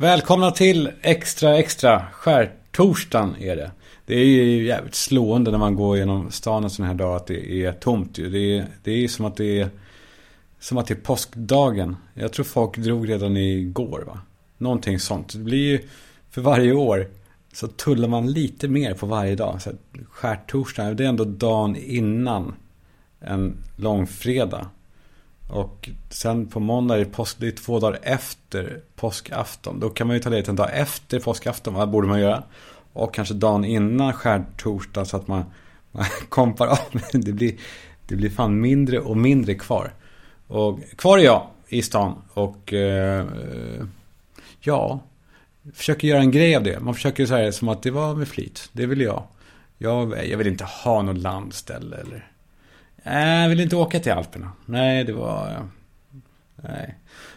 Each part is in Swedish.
Välkomna till Extra Extra. Skärtorsdagen är det. Det är ju jävligt slående när man går genom stan en sån här dag att det är tomt ju. Det är, det är som att det är som att det är påskdagen. Jag tror folk drog redan igår va. Någonting sånt. Det blir ju för varje år så tullar man lite mer på varje dag. Så skärtorsdagen, det är ändå dagen innan en långfredag. Och sen på måndag är det, påsk, det är två dagar efter påskafton. Då kan man ju ta ledigt en dag efter påskafton. Vad borde man göra? Och kanske dagen innan skärtorsdag så att man, man kompar av. Det blir, det blir fan mindre och mindre kvar. Och kvar är jag i stan. Och eh, ja, försöker göra en grej av det. Man försöker säga som att det var med flit. Det vill jag. Jag, jag vill inte ha något landställe eller Nej, jag vill inte åka till Alperna. Nej, det var... Nej.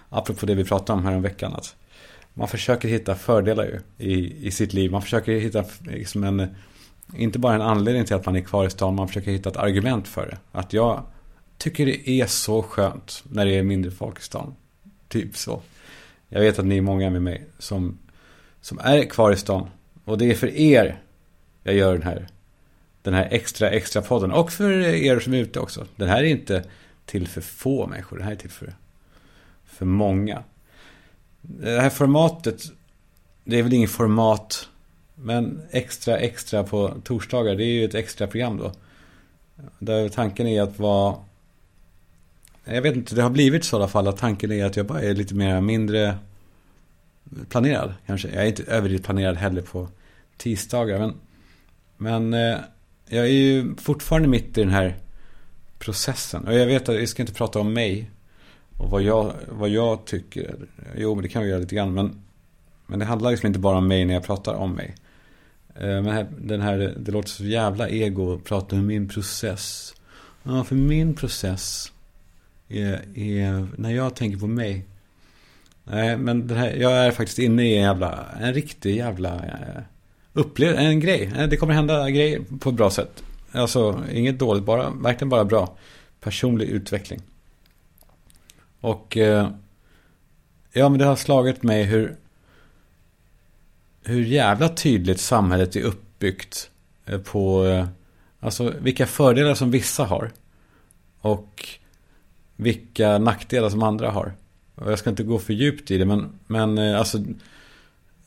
Apropå det vi pratade om här om veckan. Att man försöker hitta fördelar ju i, i sitt liv. Man försöker hitta liksom en... Inte bara en anledning till att man är kvar i stan. Man försöker hitta ett argument för det. Att jag tycker det är så skönt när det är mindre folk i stan. Typ så. Jag vet att ni är många med mig som, som är kvar i stan. Och det är för er jag gör den här den här extra extra podden. Och för er som är ute också. Den här är inte till för få människor. Den här är till för, för många. Det här formatet. Det är väl inget format. Men extra extra på torsdagar. Det är ju ett extra program då. Där tanken är att vara. Jag vet inte, det har blivit så i alla fall. Att tanken är att jag bara är lite mer mindre planerad. Kanske. Jag är inte överdrivet planerad heller på tisdagar. Men, men eh, jag är ju fortfarande mitt i den här processen. Och jag vet att vi ska inte prata om mig. Och vad jag, vad jag tycker. Jo, men det kan vi göra lite grann. Men, men det handlar liksom inte bara om mig när jag pratar om mig. Eh, men den här, det låter så jävla ego att prata om min process. Ja, för min process är, är när jag tänker på mig. Nej, men det här, jag är faktiskt inne i en jävla, en riktig jävla eh, eh, en grej. Eh, det kommer hända grejer på ett bra sätt. Alltså inget dåligt, bara, verkligen bara bra. Personlig utveckling. Och eh, ja, men det har slagit mig hur hur jävla tydligt samhället är uppbyggt eh, på eh, alltså vilka fördelar som vissa har och vilka nackdelar som andra har. Och jag ska inte gå för djupt i det, men, men eh, alltså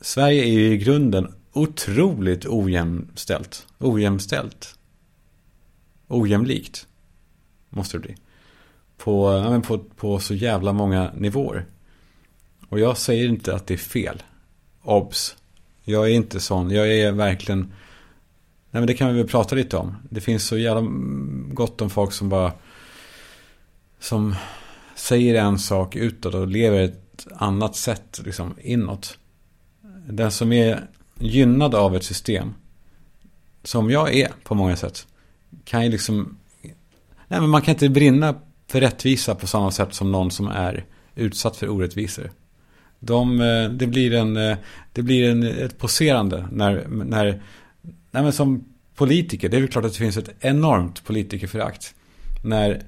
Sverige är ju i grunden otroligt ojämställt. Ojämställt. Ojämlikt. Måste det bli. På, ja, men på, på så jävla många nivåer. Och jag säger inte att det är fel. Obs. Jag är inte sån. Jag är verkligen... Nej men det kan vi väl prata lite om. Det finns så jävla gott om folk som bara... Som säger en sak utåt och lever ett annat sätt liksom inåt. Den som är gynnad av ett system. Som jag är på många sätt. Kan ju liksom... Nej men man kan inte brinna för rättvisa på samma sätt som någon som är utsatt för orättvisor. De, eh, det blir, en, eh, det blir en, ett poserande när, när nej men som politiker, det är väl klart att det finns ett enormt politikerförakt. När,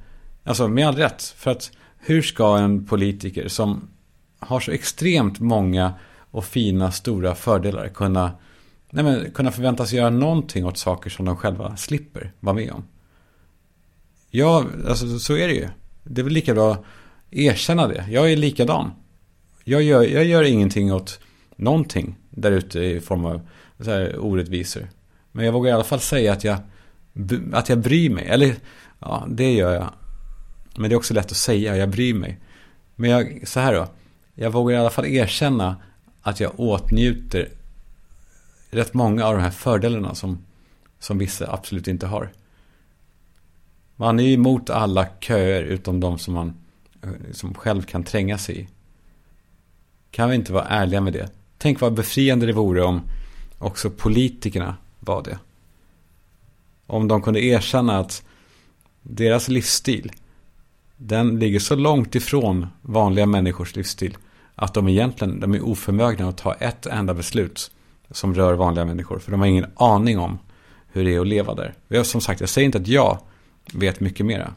alltså med all rätt, för att hur ska en politiker som har så extremt många och fina stora fördelar kunna, nej men, kunna förväntas göra någonting åt saker som de själva slipper vara med om. Ja, alltså så är det ju. Det är väl lika bra att erkänna det. Jag är likadan. Jag gör, jag gör ingenting åt någonting där ute i form av så här orättvisor. Men jag vågar i alla fall säga att jag, att jag bryr mig. Eller, ja, det gör jag. Men det är också lätt att säga, jag bryr mig. Men jag, så här då. Jag vågar i alla fall erkänna att jag åtnjuter rätt många av de här fördelarna som, som vissa absolut inte har. Man är ju emot alla köer utom de som man eh, som själv kan tränga sig i. Kan vi inte vara ärliga med det? Tänk vad befriande det vore om också politikerna var det. Om de kunde erkänna att deras livsstil, den ligger så långt ifrån vanliga människors livsstil att de egentligen de är oförmögna att ta ett enda beslut som rör vanliga människor. För de har ingen aning om hur det är att leva där. Jag, som sagt, jag säger inte att jag vet mycket mera.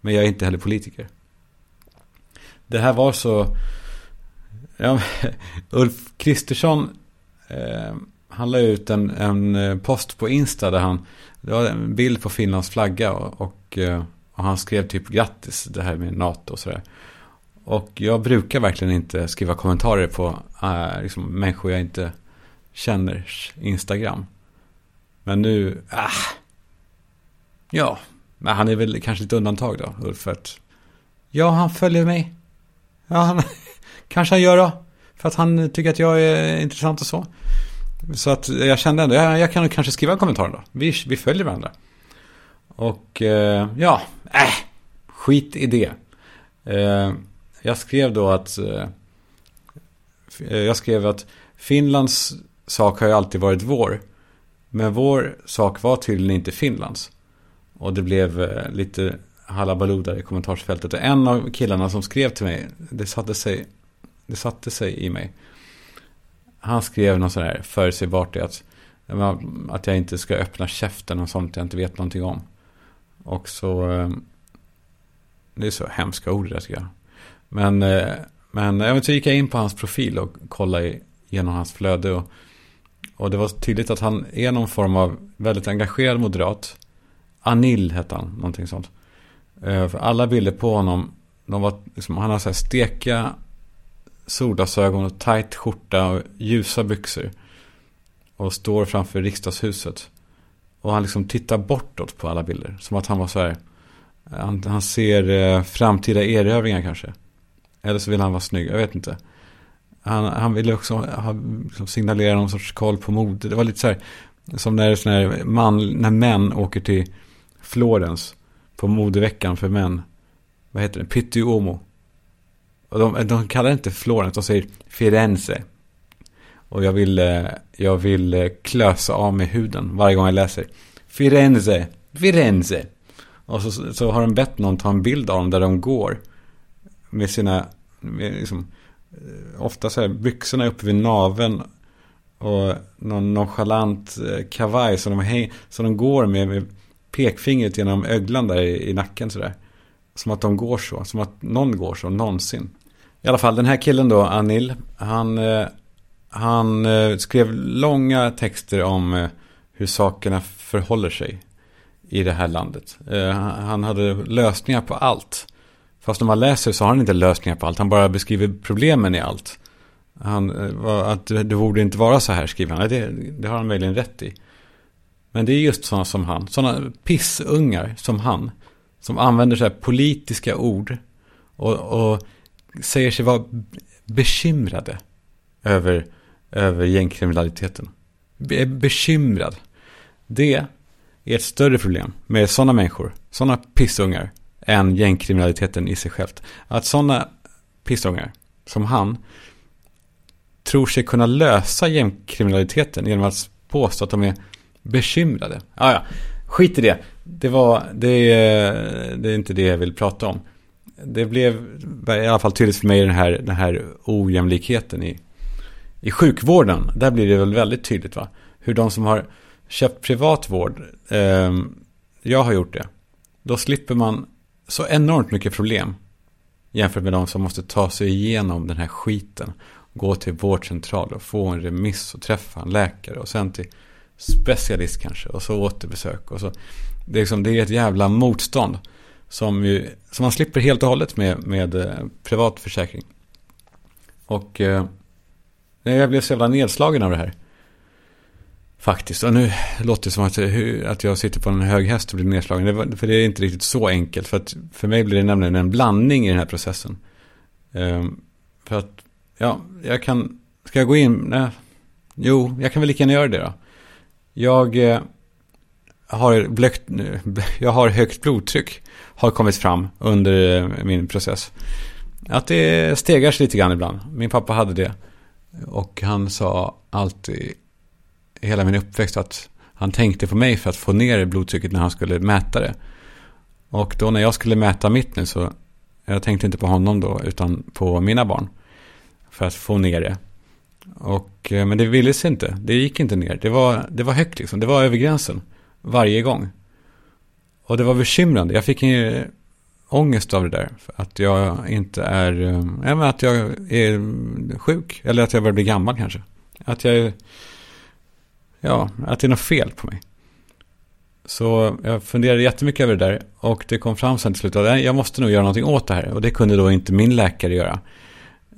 Men jag är inte heller politiker. Det här var så... Ja, Ulf Kristersson eh, han la ut en, en eh, post på Insta där han, det var en bild på Finlands flagga och, och, eh, och han skrev typ grattis det här med NATO och sådär. Och jag brukar verkligen inte skriva kommentarer på äh, liksom, människor jag inte känner Instagram. Men nu, äh, ja, men han är väl kanske lite undantag då, Ulf, för att ja, han följer mig. Ja, han, kanske han gör då, för att han tycker att jag är intressant och så. Så att jag kände ändå, jag, jag kan kanske skriva en kommentar då. Vi, vi följer varandra. Och eh, ja, äh, skit i det. Eh, jag skrev då att eh, jag skrev att Finlands sak har ju alltid varit vår. Men vår sak var tydligen inte Finlands. Och det blev eh, lite halabaloo där i kommentarsfältet. Och en av killarna som skrev till mig, det satte sig, det satte sig i mig. Han skrev något sådär förutsägbart att, att jag inte ska öppna käften och sånt jag inte vet någonting om. Och så, eh, det är så hemska ord det där tycker jag. Men, eh, men jag vet, så gick jag in på hans profil och kollade igenom hans flöde. Och, och det var tydligt att han är någon form av väldigt engagerad moderat. Anil hette han, någonting sånt. Eh, för alla bilder på honom, de var liksom, han har så här stekiga solglasögon och tajt skjorta och ljusa byxor. Och står framför riksdagshuset. Och han liksom tittar bortåt på alla bilder. Som att han var så här. Eh, han, han ser eh, framtida erövringar kanske. Eller så vill han vara snygg, jag vet inte. Han, han ville också ha, liksom signalera någon sorts koll på mode. Det var lite så här, som när, så här man, när män åker till Florens på modeveckan för män. Vad heter det? Pitti Uomo. Och de, de kallar det inte Florens, de säger Firenze. Och jag vill, eh, jag vill eh, klösa av mig huden varje gång jag läser. Firenze, Firenze. Och så, så har de bett någon ta en bild av dem där de går. Med sina, liksom, eh, ofta så här byxorna uppe vid naven och någon nonchalant eh, kavaj som de, häng, som de går med, med pekfingret genom öglan där i, i nacken sådär. Som att de går så, som att någon går så någonsin. I alla fall den här killen då, Anil, han, eh, han skrev långa texter om hur sakerna förhåller sig i det här landet. Han hade lösningar på allt. Fast när man läser så har han inte lösningar på allt, han bara beskriver problemen i allt. Han, eh, att det borde inte vara så här, skriver han. Det, det har han möjligen rätt i. Men det är just sådana som han, sådana pissungar som han, som använder så här politiska ord och, och säger sig vara bekymrade över, över gängkriminaliteten. Be bekymrad. Det är ett större problem med sådana människor, sådana pissungar, än gängkriminaliteten i sig självt. Att sådana pissångar som han tror sig kunna lösa gängkriminaliteten genom att påstå att de är bekymrade. Ah, ja, skit i det. Det, var, det, det är inte det jag vill prata om det blev i alla fall tydligt för mig den här, den här ojämlikheten i, i sjukvården. Där blir det väl väldigt tydligt va. Hur de som har köpt privat vård, eh, jag har gjort det. Då slipper man så enormt mycket problem jämfört med de som måste ta sig igenom den här skiten. Gå till vårdcentral och få en remiss och träffa en läkare och sen till specialist kanske och så återbesök. Och så. Det, är liksom, det är ett jävla motstånd. Som, ju, som man slipper helt och hållet med, med eh, privat försäkring. Och eh, jag blev så jävla nedslagen av det här. Faktiskt. Och nu låter det som att, att jag sitter på en hög häst och blir nedslagen. Det var, för det är inte riktigt så enkelt. För, att, för mig blir det nämligen en blandning i den här processen. Um, för att, ja, jag kan... Ska jag gå in? Nej. Jo, jag kan väl lika gärna göra det då. Jag eh, har, blökt, jag har högt blodtryck har kommit fram under eh, min process. Att det stegar sig lite grann ibland. Min pappa hade det. Och han sa alltid, hela min uppväxt, att han tänkte på mig för att få ner blodtrycket när han skulle mäta det. Och då när jag skulle mäta mitt nu så, jag tänkte inte på honom då, utan på mina barn. För att få ner det. Och, eh, men det ville sig inte, det gick inte ner. Det var, det var högt liksom, det var över gränsen. Varje gång. Och det var bekymrande. Jag fick en, eh, ångest av det där. Att jag inte är, äh, att jag är mm, sjuk. Eller att jag börjar bli gammal kanske. Att jag, ja, att det är något fel på mig. Så jag funderade jättemycket över det där. Och det kom fram sen till slut att jag måste nog göra någonting åt det här. Och det kunde då inte min läkare göra.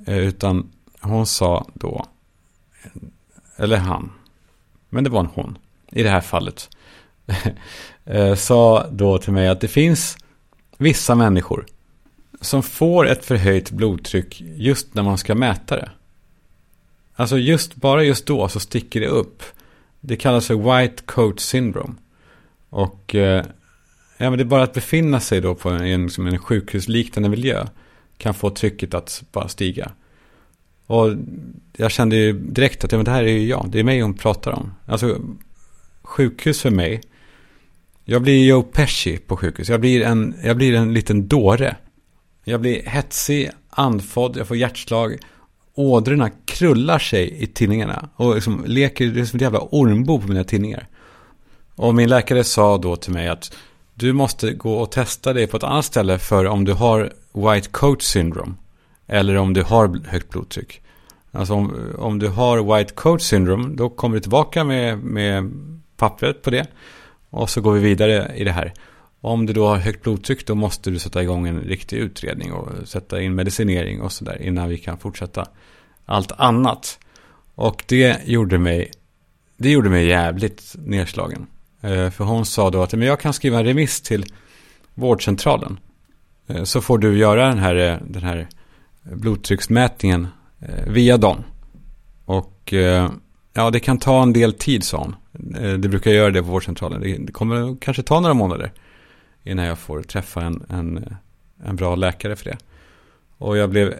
Eh, utan hon sa då, eller han, men det var en hon i det här fallet. Eh, sa då till mig att det finns vissa människor som får ett förhöjt blodtryck just när man ska mäta det. Alltså just, bara just då så sticker det upp. Det kallas för white coat syndrome. Och eh, ja, men det är bara att befinna sig då på en, liksom en sjukhusliknande miljö kan få trycket att bara stiga. Och jag kände ju direkt att ja, men det här är ju jag, det är mig hon pratar om. Alltså sjukhus för mig, jag blir Joe Pesci på sjukhus. Jag blir en, jag blir en liten dåre. Jag blir hetsig, andfådd, jag får hjärtslag. Ådrorna krullar sig i tinningarna. Och liksom leker, det är som ett jävla ormbo på mina tinningar. Och min läkare sa då till mig att du måste gå och testa dig på ett annat ställe för om du har white coat syndrome. Eller om du har högt blodtryck. Alltså om, om du har white coat syndrome, då kommer du tillbaka med, med pappret på det. Och så går vi vidare i det här. Om du då har högt blodtryck, då måste du sätta igång en riktig utredning och sätta in medicinering och sådär innan vi kan fortsätta allt annat. Och det gjorde mig, det gjorde mig jävligt nedslagen. Eh, för hon sa då att men jag kan skriva en remiss till vårdcentralen. Eh, så får du göra den här, eh, den här blodtrycksmätningen via dem. Och ja, det kan ta en del tid, sa hon. Det brukar göra det på vårdcentralen. Det kommer kanske ta några månader innan jag får träffa en, en, en bra läkare för det. Och jag blev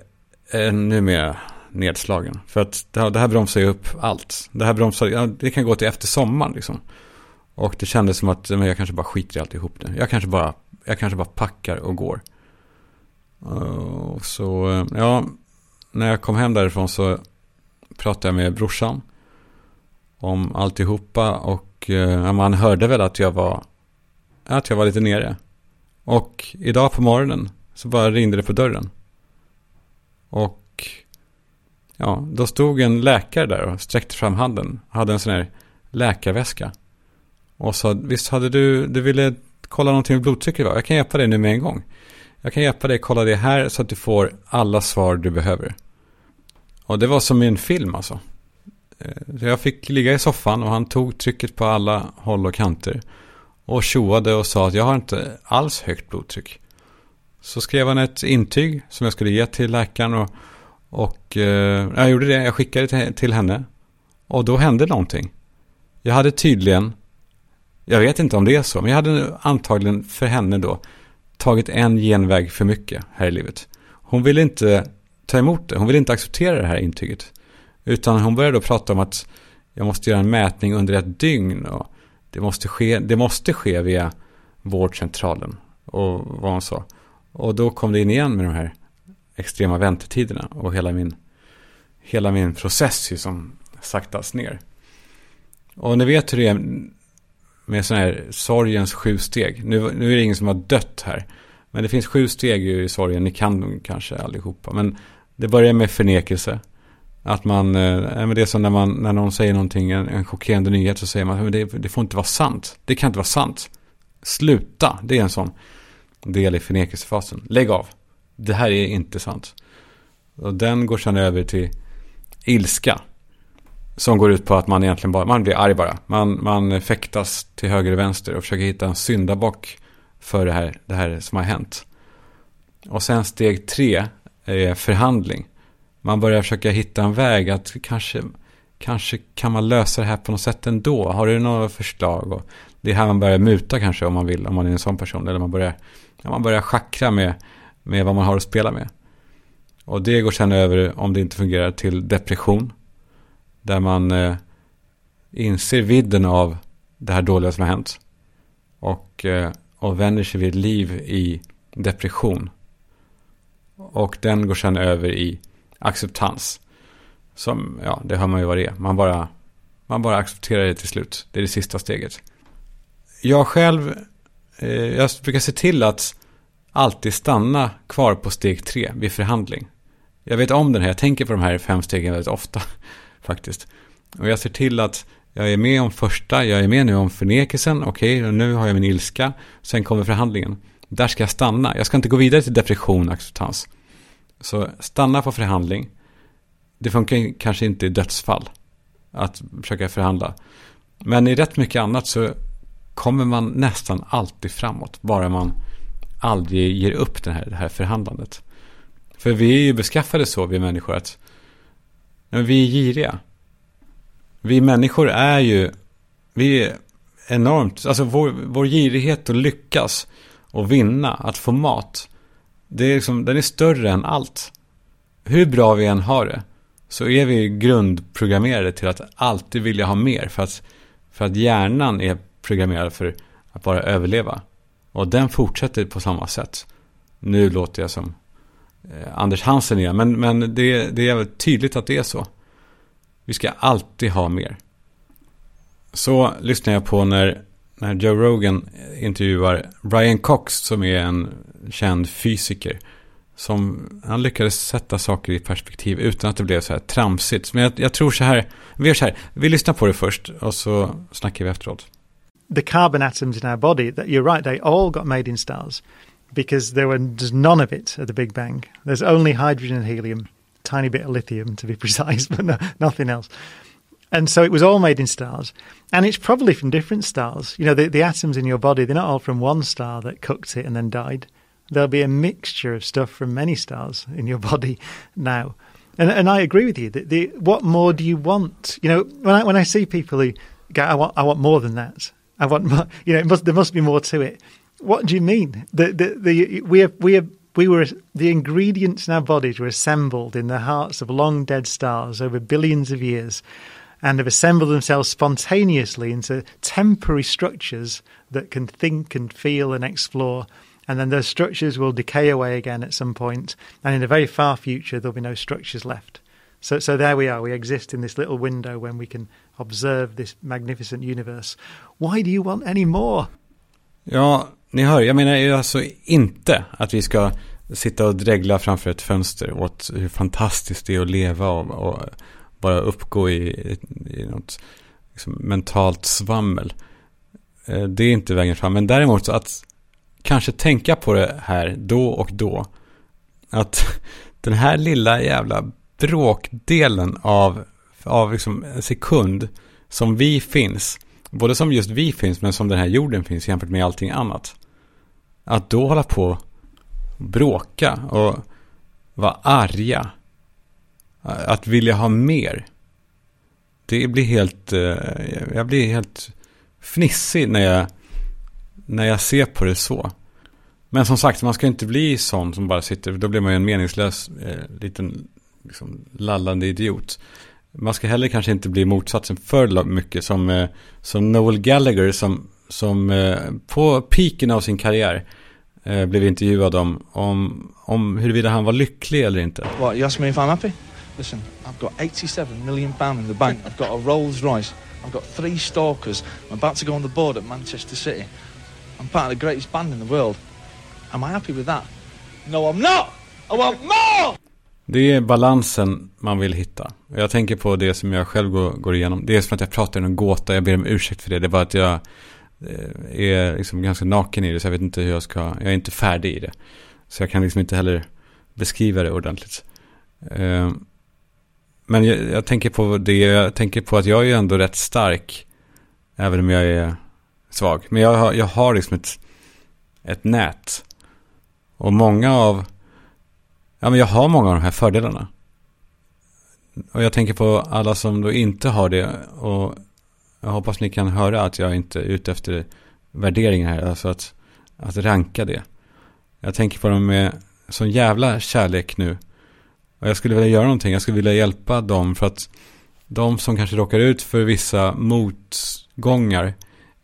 ännu mer nedslagen. För att det här bromsar ju upp allt. Det här bromsar, ja, det kan gå till efter sommaren liksom. Och det kändes som att men jag kanske bara skiter i alltihop nu. Jag kanske bara, jag kanske bara packar och går. Och så ja, när jag kom hem därifrån så pratade jag med brorsan om alltihopa och eh, ja, man hörde väl att jag var att jag var lite nere. Och idag på morgonen så bara ringde det på dörren. Och ja, då stod en läkare där och sträckte fram handen. Hade en sån här läkarväska. Och sa, visst hade du, du ville kolla någonting med blodtrycket va? Jag kan hjälpa dig nu med en gång. Jag kan hjälpa dig kolla det här så att du får alla svar du behöver. Och det var som i en film alltså. Eh, så jag fick ligga i soffan och han tog trycket på alla håll och kanter. Och tjoade och sa att jag har inte alls högt blodtryck. Så skrev han ett intyg som jag skulle ge till läkaren och, och eh, jag gjorde det. Jag skickade det till henne. Och då hände någonting. Jag hade tydligen jag vet inte om det är så, men jag hade antagligen för henne då tagit en genväg för mycket här i livet. Hon ville inte ta emot det, hon ville inte acceptera det här intyget. Utan hon började då prata om att jag måste göra en mätning under ett dygn och det måste ske, det måste ske via vårdcentralen och vad hon sa. Och då kom det in igen med de här extrema väntetiderna och hela min, hela min process ju som saktas ner. Och ni vet hur det är med sådana här sorgens sju steg. Nu, nu är det ingen som har dött här. Men det finns sju steg i sorgen. Ni kan dem kanske allihopa. Men det börjar med förnekelse. Att man, eh, men det är som när, man, när någon säger någonting, en, en chockerande nyhet, så säger man att det, det får inte vara sant. Det kan inte vara sant. Sluta, det är en sån del i förnekelsefasen. Lägg av. Det här är inte sant. Och den går sedan över till ilska. Som går ut på att man egentligen bara, man blir arg bara. Man, man fäktas till höger och vänster och försöker hitta en syndabock för det här, det här som har hänt. Och sen steg tre är förhandling. Man börjar försöka hitta en väg att kanske, kanske kan man lösa det här på något sätt ändå. Har du några förslag? Och det är här man börjar muta kanske om man vill, om man är en sån person. Eller man börjar, ja, man börjar schackra med, med vad man har att spela med. Och det går sen över, om det inte fungerar, till depression. Där man eh, inser vidden av det här dåliga som har hänt. Och, eh, och vänder sig vid liv i depression. Och den går sen över i acceptans. Som, ja, det hör man ju vad det är. Man bara, man bara accepterar det till slut. Det är det sista steget. Jag själv, eh, jag brukar se till att alltid stanna kvar på steg tre vid förhandling. Jag vet om den här, jag tänker på de här fem stegen väldigt ofta faktiskt. Och jag ser till att jag är med om första, jag är med nu om förnekelsen, okej, okay, nu har jag min ilska, sen kommer förhandlingen. Där ska jag stanna, jag ska inte gå vidare till depression och acceptans. Så stanna på förhandling. Det funkar kanske inte i dödsfall att försöka förhandla. Men i rätt mycket annat så kommer man nästan alltid framåt. Bara man aldrig ger upp det här, det här förhandlandet. För vi är ju beskaffade så, vi människor, att vi är giriga. Vi människor är ju, vi är enormt, alltså vår, vår girighet att lyckas och vinna, att få mat, det är liksom, den är större än allt. Hur bra vi än har det, så är vi grundprogrammerade till att alltid vilja ha mer. För att, för att hjärnan är programmerad för att bara överleva. Och den fortsätter på samma sätt. Nu låter jag som eh, Anders Hansen igen, men, men det, det är tydligt att det är så. Vi ska alltid ha mer. Så lyssnar jag på när, när Joe Rogan intervjuar Brian Cox som är en känd fysiker. Som, han lyckades sätta saker i perspektiv utan att det blev så här tramsigt. Men jag, jag tror så här, vi gör så här, vi lyssnar på det först och så snackar vi efteråt. The carbon atoms in our body, that you're right, they all got made in stars. Because there was none of it at the Big Bang. There's only hydrogen and helium, tiny bit of lithium to be precise, but no, nothing else. And so it was all made in stars. And it's probably from different stars. You know, the, the atoms in your body, they're not all from one star that cooked it and then died there'll be a mixture of stuff from many stars in your body now. And, and I agree with you. The, the, what more do you want? You know, when I, when I see people who go, I want, I want more than that. I want more, you know, must, there must be more to it. What do you mean? The, the, the, we we we were, the ingredients in our bodies were assembled in the hearts of long dead stars over billions of years and have assembled themselves spontaneously into temporary structures that can think and feel and explore and then those structures will decay away again at some point, and in the very far future, there'll be no structures left. So, so there we are. We exist in this little window when we can observe this magnificent universe. Why do you want any more? Ja, ni hör, jag menar ju alltså inte att vi ska sitta och dregla framför ett fönster åt hur fantastiskt det är att leva och, och bara uppgå i, i något liksom mentalt svammel. Eh, det är inte vägen fram, men däremot så att kanske tänka på det här då och då. Att den här lilla jävla bråkdelen av, av liksom en sekund som vi finns, både som just vi finns men som den här jorden finns jämfört med allting annat. Att då hålla på och bråka och vara arga. Att vilja ha mer. Det blir helt, eh, jag blir helt fnissig när jag när jag ser på det så. Men som sagt, man ska inte bli sån som bara sitter, då blir man ju en meningslös eh, liten liksom, lallande idiot. Man ska heller kanske inte bli motsatsen för mycket som, eh, som Noel Gallagher som, som eh, på piken av sin karriär eh, blev intervjuad om, om, om huruvida han var lycklig eller inte. What, you ask me if I'm happy? Listen, I've got 87 million pound in the bank. I've got a Rolls Royce. I've got three stalkers. I'm about to go on the board at Manchester City. I'm part of the greatest band in the world. Am I happy with that? No, I'm not! I want more! Det är balansen man vill hitta. Jag tänker på det som jag själv går, går igenom. Det är som att jag pratar i en gåta. Jag ber om ursäkt för det. Det är bara att jag eh, är liksom ganska naken i det. Så jag vet inte hur jag ska. Jag är inte färdig i det. Så jag kan liksom inte heller beskriva det ordentligt. Eh, men jag, jag tänker på det. Jag tänker på att jag är ju ändå rätt stark. Även om jag är svag. Men jag har, jag har liksom ett, ett nät. Och många av, ja men jag har många av de här fördelarna. Och jag tänker på alla som då inte har det. Och jag hoppas ni kan höra att jag inte är ute efter värderingar här. Alltså att, att ranka det. Jag tänker på dem med sån jävla kärlek nu. Och jag skulle vilja göra någonting. Jag skulle vilja hjälpa dem för att de som kanske råkar ut för vissa motgångar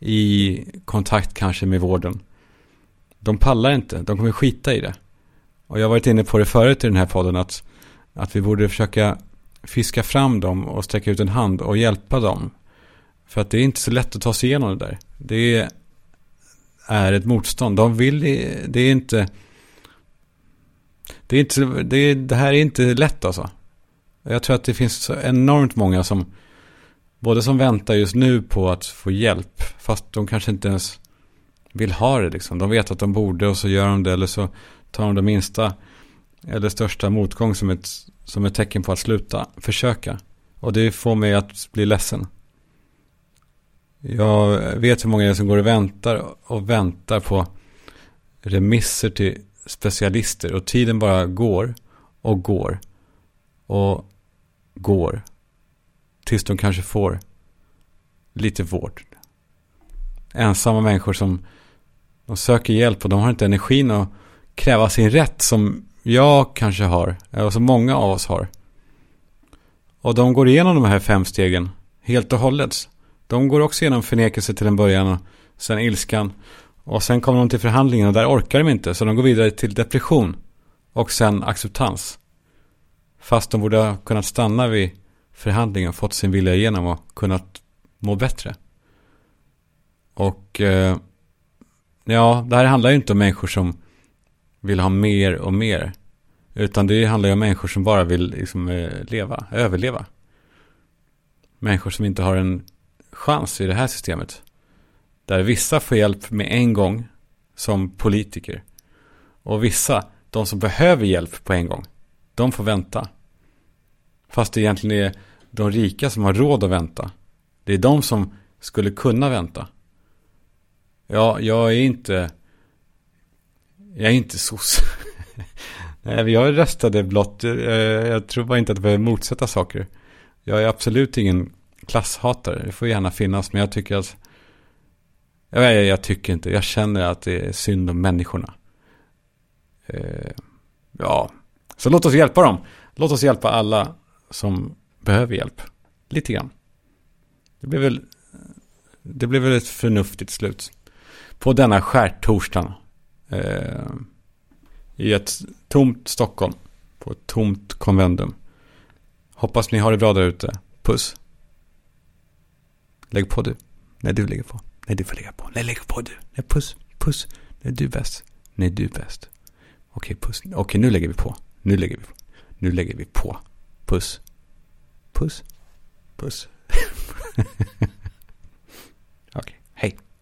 i kontakt kanske med vården. De pallar inte, de kommer skita i det. Och jag har varit inne på det förut i den här podden att, att vi borde försöka fiska fram dem och sträcka ut en hand och hjälpa dem. För att det är inte så lätt att ta sig igenom det där. Det är ett motstånd. De vill, det är inte, det, är inte, det, det här är inte lätt alltså. Jag tror att det finns så enormt många som både som väntar just nu på att få hjälp. Fast de kanske inte ens vill ha det liksom. De vet att de borde och så gör de det. Eller så tar de det minsta eller största motgång som ett, som ett tecken på att sluta försöka. Och det får mig att bli ledsen. Jag vet hur många det är som går och väntar och väntar på remisser till specialister. Och tiden bara går och går och går. Tills de kanske får lite vård. Ensamma människor som de söker hjälp och de har inte energin att kräva sin rätt som jag kanske har. Eller som många av oss har. Och de går igenom de här fem stegen helt och hållet. De går också igenom förnekelse till en början och sen ilskan. Och sen kommer de till förhandlingen och där orkar de inte. Så de går vidare till depression. Och sen acceptans. Fast de borde ha kunnat stanna vid förhandlingen, fått sin vilja igenom och kunnat må bättre. Och eh, ja, det här handlar ju inte om människor som vill ha mer och mer. Utan det handlar ju om människor som bara vill liksom, eh, leva, överleva. Människor som inte har en chans i det här systemet. Där vissa får hjälp med en gång som politiker. Och vissa, de som behöver hjälp på en gång, de får vänta. Fast det egentligen är de rika som har råd att vänta. Det är de som skulle kunna vänta. Ja, jag är inte... Jag är inte soc. Nej, jag röstade blott. Eh, jag tror bara inte att det behöver motsätta saker. Jag är absolut ingen klasshatare. Det får gärna finnas, men jag tycker att... Jag, jag tycker inte. Jag känner att det är synd om människorna. Eh, ja, så låt oss hjälpa dem. Låt oss hjälpa alla som behöver hjälp. Lite grann. Det blev väl, det blev väl ett förnuftigt slut. På denna skärtorsdag. Eh, I ett tomt Stockholm. På ett tomt konvendum. Hoppas ni har det bra där ute. Puss. Lägg på du. Nej, du lägger på. Nej, du får lägga på. Nej, lägg på du. Nej, puss. Puss. Nej, du är bäst. Nej, du är bäst. Okej, puss. Okej, nu lägger vi på. Nu lägger vi på. Nu lägger vi på. Puss. Puss. Puss.